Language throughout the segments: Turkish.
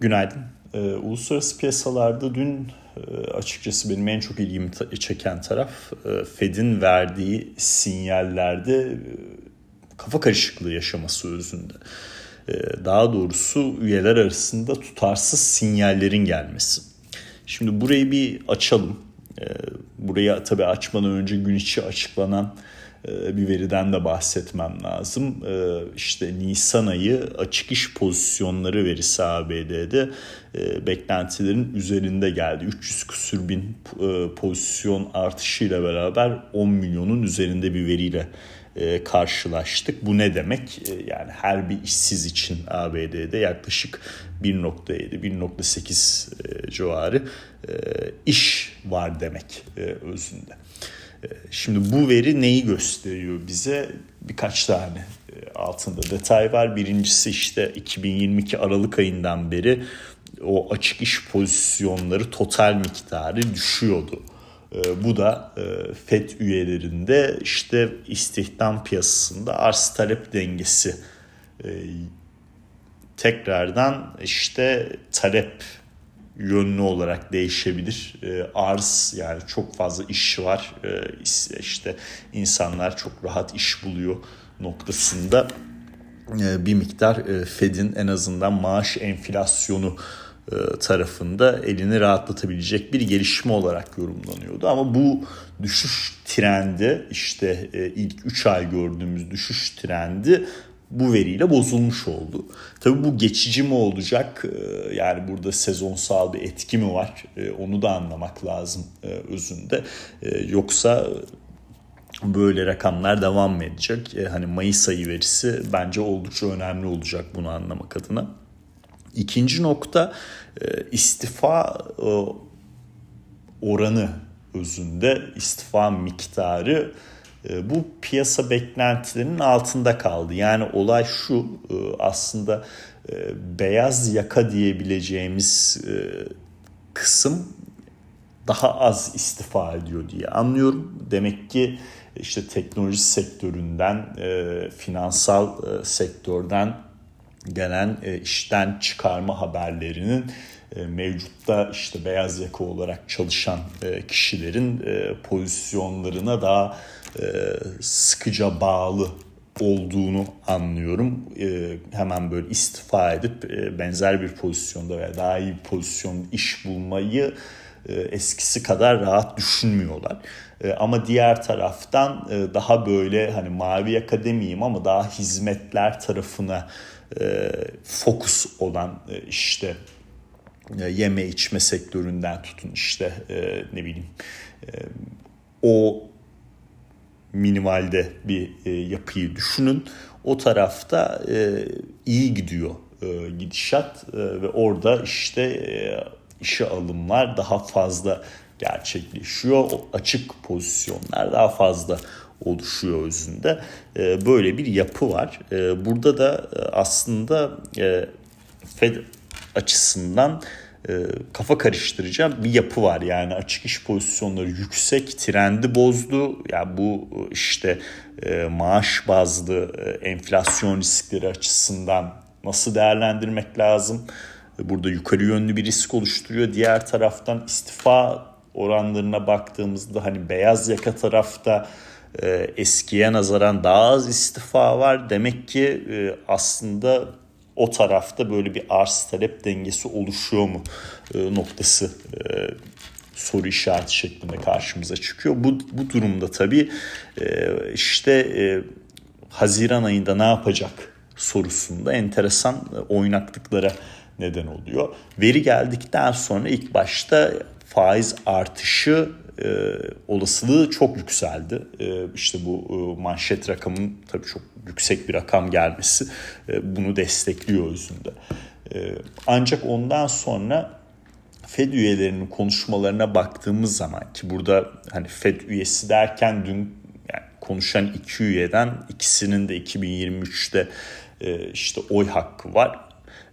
Günaydın. Ee, uluslararası piyasalarda dün e, açıkçası benim en çok ilgimi çeken taraf e, Fed'in verdiği sinyallerde e, kafa karışıklığı yaşaması özünde. E, daha doğrusu üyeler arasında tutarsız sinyallerin gelmesi. Şimdi burayı bir açalım. E, burayı tabii açmadan önce gün içi açıklanan bir veriden de bahsetmem lazım. E, işte Nisan ayı açık iş pozisyonları verisi ABD'de e, beklentilerin üzerinde geldi. 300 küsür bin pozisyon artışıyla beraber 10 milyonun üzerinde bir veriyle karşılaştık. Bu ne demek? Yani her bir işsiz için ABD'de yaklaşık 1.7-1.8 civarı iş var demek özünde. Şimdi bu veri neyi gösteriyor bize? Birkaç tane e, altında detay var. Birincisi işte 2022 Aralık ayından beri o açık iş pozisyonları total miktarı düşüyordu. E, bu da e, FED üyelerinde işte istihdam piyasasında arz talep dengesi tekrardan işte talep yönlü olarak değişebilir. E, arz yani çok fazla iş var. E, işte insanlar çok rahat iş buluyor noktasında e, bir miktar e, Fed'in en azından maaş enflasyonu e, tarafında elini rahatlatabilecek bir gelişme olarak yorumlanıyordu. Ama bu düşüş trendi işte e, ilk 3 ay gördüğümüz düşüş trendi bu veriyle bozulmuş oldu. Tabii bu geçici mi olacak? Ee, yani burada sezonsal bir etki mi var? Ee, onu da anlamak lazım e, özünde. Ee, yoksa böyle rakamlar devam mı edecek? Hani Mayıs ayı verisi bence oldukça önemli olacak bunu anlamak adına. İkinci nokta e, istifa e, oranı özünde istifa miktarı bu piyasa beklentilerinin altında kaldı. Yani olay şu e, aslında e, beyaz yaka diyebileceğimiz e, kısım daha az istifa ediyor diye anlıyorum. Demek ki işte teknoloji sektöründen, finansal sektörden gelen işten çıkarma haberlerinin mevcutta işte beyaz yaka olarak çalışan kişilerin pozisyonlarına daha e, sıkıca bağlı olduğunu anlıyorum. E, hemen böyle istifa edip e, benzer bir pozisyonda veya daha iyi bir pozisyon iş bulmayı eskisi kadar rahat düşünmüyorlar. Ama diğer taraftan daha böyle hani mavi akademiyim ama daha hizmetler tarafına fokus olan işte yeme içme sektöründen tutun işte ne bileyim o minimalde bir e, yapıyı düşünün. O tarafta e, iyi gidiyor e, gidişat e, ve orada işte e, işe alımlar daha fazla gerçekleşiyor. O açık pozisyonlar daha fazla oluşuyor özünde. E, böyle bir yapı var. E, burada da e, aslında e, Fed açısından e, kafa karıştıracağım bir yapı var. Yani açık iş pozisyonları yüksek, trendi bozdu. Yani bu işte maaş bazlı enflasyon riskleri açısından nasıl değerlendirmek lazım? Burada yukarı yönlü bir risk oluşturuyor. Diğer taraftan istifa oranlarına baktığımızda hani beyaz yaka tarafta eskiye nazaran daha az istifa var. Demek ki aslında o tarafta böyle bir arz talep dengesi oluşuyor mu e, noktası e, soru işareti şeklinde karşımıza çıkıyor. Bu, bu durumda tabii e, işte e, Haziran ayında ne yapacak sorusunda enteresan e, oynaklıklara neden oluyor. Veri geldikten sonra ilk başta faiz artışı e, olasılığı çok yükseldi. E, işte bu e, manşet rakamın tabii çok yüksek bir rakam gelmesi e, bunu destekliyor özünde. E, ancak ondan sonra Fed üyelerinin konuşmalarına baktığımız zaman ki burada hani Fed üyesi derken dün yani konuşan iki üyeden ikisinin de 2023'te e, işte oy hakkı var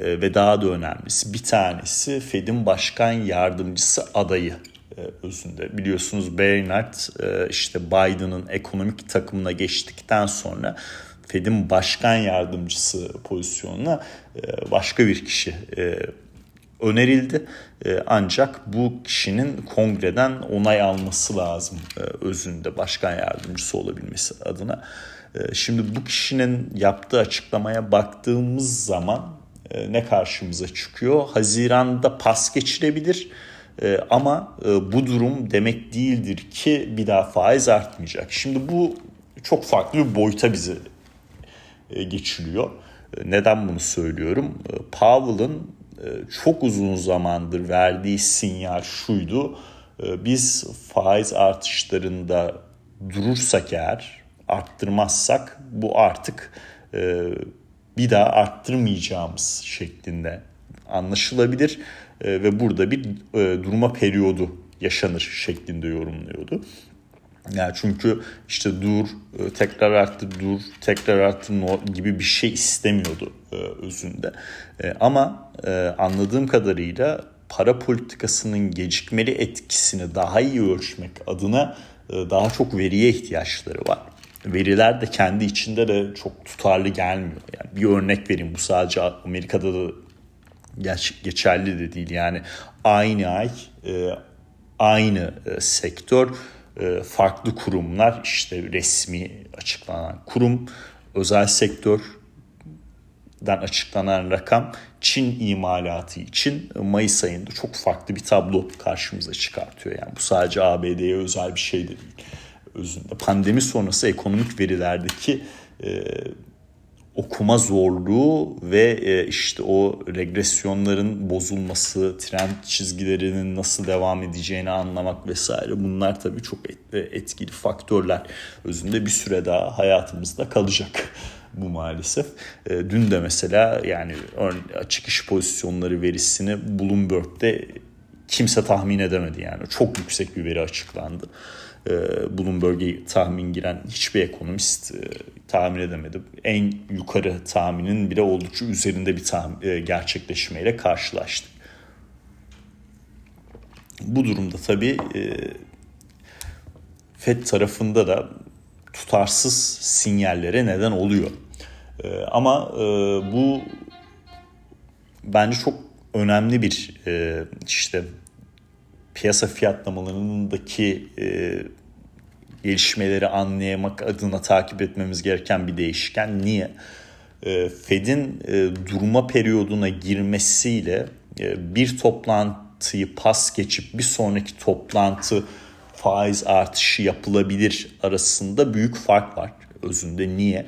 e, ve daha da önemlisi bir tanesi Fed'in başkan yardımcısı adayı e, özünde. Biliyorsunuz Bernard e, işte Biden'ın ekonomik takımına geçtikten sonra Fed'in başkan yardımcısı pozisyonuna e, başka bir kişi önerildi. Ancak bu kişinin kongreden onay alması lazım özünde başkan yardımcısı olabilmesi adına. Şimdi bu kişinin yaptığı açıklamaya baktığımız zaman ne karşımıza çıkıyor? Haziranda pas geçirebilir ama bu durum demek değildir ki bir daha faiz artmayacak. Şimdi bu çok farklı bir boyuta bizi geçiliyor. Neden bunu söylüyorum? Powell'ın e, çok uzun zamandır verdiği sinyal şuydu. E, biz faiz artışlarında durursak eğer, arttırmazsak bu artık e, bir daha arttırmayacağımız şeklinde anlaşılabilir ve burada bir durma periyodu yaşanır şeklinde yorumluyordu. Yani çünkü işte dur, e, tekrar arttır, dur, tekrar arttır gibi bir şey istemiyordu e, özünde. E, ama anladığım kadarıyla para politikasının gecikmeli etkisini daha iyi ölçmek adına daha çok veriye ihtiyaçları var. Veriler de kendi içinde de çok tutarlı gelmiyor. Yani bir örnek vereyim bu sadece Amerika'da da geçerli de değil. Yani aynı ay aynı sektör e, farklı kurumlar işte resmi açıklanan kurum özel sektörden açıklanan rakam Çin imalatı için Mayıs ayında çok farklı bir tablo karşımıza çıkartıyor. Yani bu sadece ABD'ye özel bir şey de değil. Özünde pandemi sonrası ekonomik verilerdeki e, okuma zorluğu ve e, işte o regresyonların bozulması, trend çizgilerinin nasıl devam edeceğini anlamak vesaire bunlar tabii çok etkili faktörler. Özünde bir süre daha hayatımızda kalacak bu maalesef. E, dün de mesela yani açık iş pozisyonları verisini Bloomberg'de kimse tahmin edemedi yani. Çok yüksek bir veri açıklandı. Ee, Bloomberg'e tahmin giren hiçbir ekonomist e, tahmin edemedi. En yukarı tahminin bile oldukça üzerinde bir tahmin, e, gerçekleşmeyle karşılaştık. Bu durumda tabii e, FED tarafında da tutarsız sinyallere neden oluyor. Ama bu bence çok önemli bir işte piyasa fiyatlamalarındaki e, gelişmeleri anlayamak adına takip etmemiz gereken bir değişken. Niye? E, Fed'in e, durma periyoduna girmesiyle e, bir toplantıyı pas geçip bir sonraki toplantı faiz artışı yapılabilir arasında büyük fark var özünde. Niye?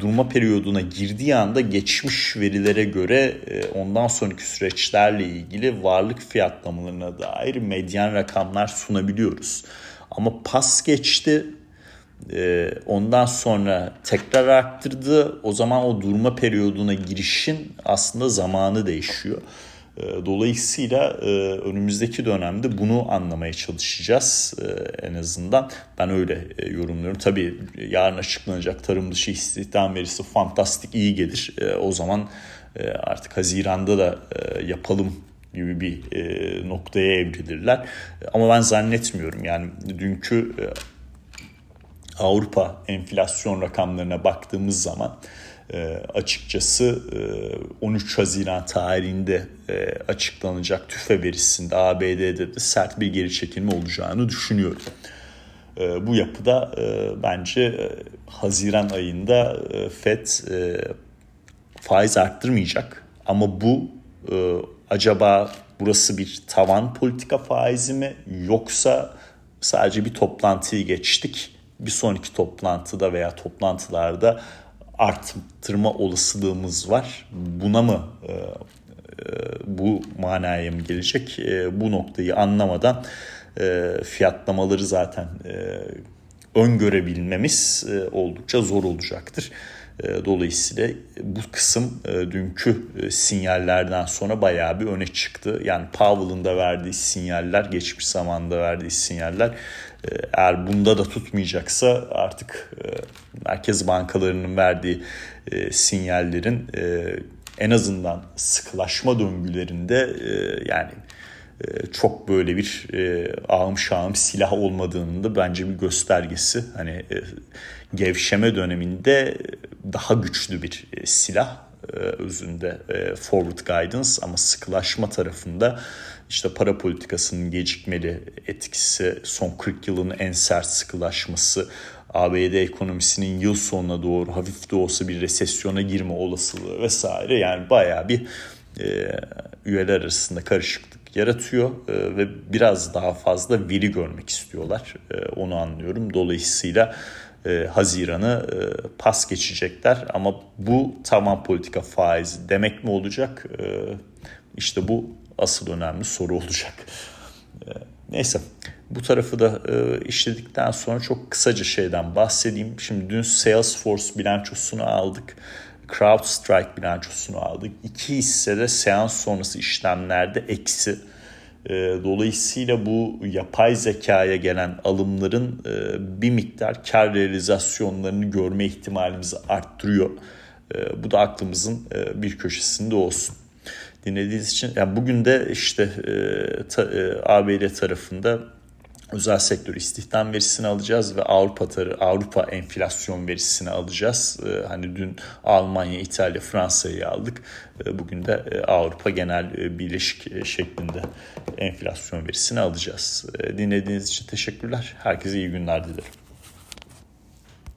Durma periyoduna girdiği anda geçmiş verilere göre e, ondan sonraki süreçlerle ilgili varlık fiyatlamalarına dair medyan rakamlar sunabiliyoruz. Ama pas geçti e, ondan sonra tekrar arttırdı. O zaman o durma periyoduna girişin aslında zamanı değişiyor. Ee, dolayısıyla e, önümüzdeki dönemde bunu anlamaya çalışacağız e, en azından. Ben öyle e, yorumluyorum. Tabii yarın açıklanacak tarım dışı istihdam verisi fantastik iyi gelir. O zaman artık Haziran'da da yapalım gibi bir noktaya evrilirler. Ama ben zannetmiyorum. Yani dünkü Avrupa enflasyon rakamlarına baktığımız zaman e, açıkçası e, 13 Haziran tarihinde e, açıklanacak tüfe verisinde ABD'de de sert bir geri çekilme olacağını düşünüyorum. E, bu yapıda e, bence e, Haziran ayında e, FED e, faiz arttırmayacak ama bu e, acaba burası bir tavan politika faizi mi yoksa sadece bir toplantıyı geçtik bir sonraki toplantıda veya toplantılarda arttırma olasılığımız var. Buna mı e, e, bu manaya mı gelecek? E, bu noktayı anlamadan e, fiyatlamaları zaten e, öngörebilmemiz e, oldukça zor olacaktır. E, dolayısıyla bu kısım e, dünkü e, sinyallerden sonra bayağı bir öne çıktı. Yani Powell'ın da verdiği sinyaller, geçmiş zamanda verdiği sinyaller eğer bunda da tutmayacaksa artık merkez bankalarının verdiği sinyallerin en azından sıkılaşma döngülerinde yani çok böyle bir ağım şağım silah olmadığının da bence bir göstergesi. Hani gevşeme döneminde daha güçlü bir silah özünde forward guidance ama sıkılaşma tarafında işte para politikasının gecikmeli etkisi, son 40 yılın en sert sıkılaşması, ABD ekonomisinin yıl sonuna doğru hafif de olsa bir resesyona girme olasılığı vesaire yani baya bir e, üyeler arasında karışıklık yaratıyor e, ve biraz daha fazla veri görmek istiyorlar. E, onu anlıyorum. Dolayısıyla e, Haziran'ı e, pas geçecekler ama bu tamam politika faizi demek mi olacak? E, işte bu asıl önemli soru olacak. E, neyse bu tarafı da e, işledikten sonra çok kısaca şeyden bahsedeyim. Şimdi dün Salesforce bilançosunu aldık. CrowdStrike bilançosunu aldık. İki hisse de seans sonrası işlemlerde eksi. E, dolayısıyla bu yapay zekaya gelen alımların e, bir miktar kar realizasyonlarını görme ihtimalimizi arttırıyor. E, bu da aklımızın e, bir köşesinde olsun. Dinlediğiniz için yani bugün de işte e, ta, e, ABD tarafında özel sektör istihdam verisini alacağız ve Avrupa tarı, Avrupa enflasyon verisini alacağız. Ee, hani dün Almanya, İtalya, Fransa'yı aldık. Ee, bugün de e, Avrupa genel e, birleşik e, şeklinde enflasyon verisini alacağız. Dinlediğiniz için teşekkürler. Herkese iyi günler dilerim.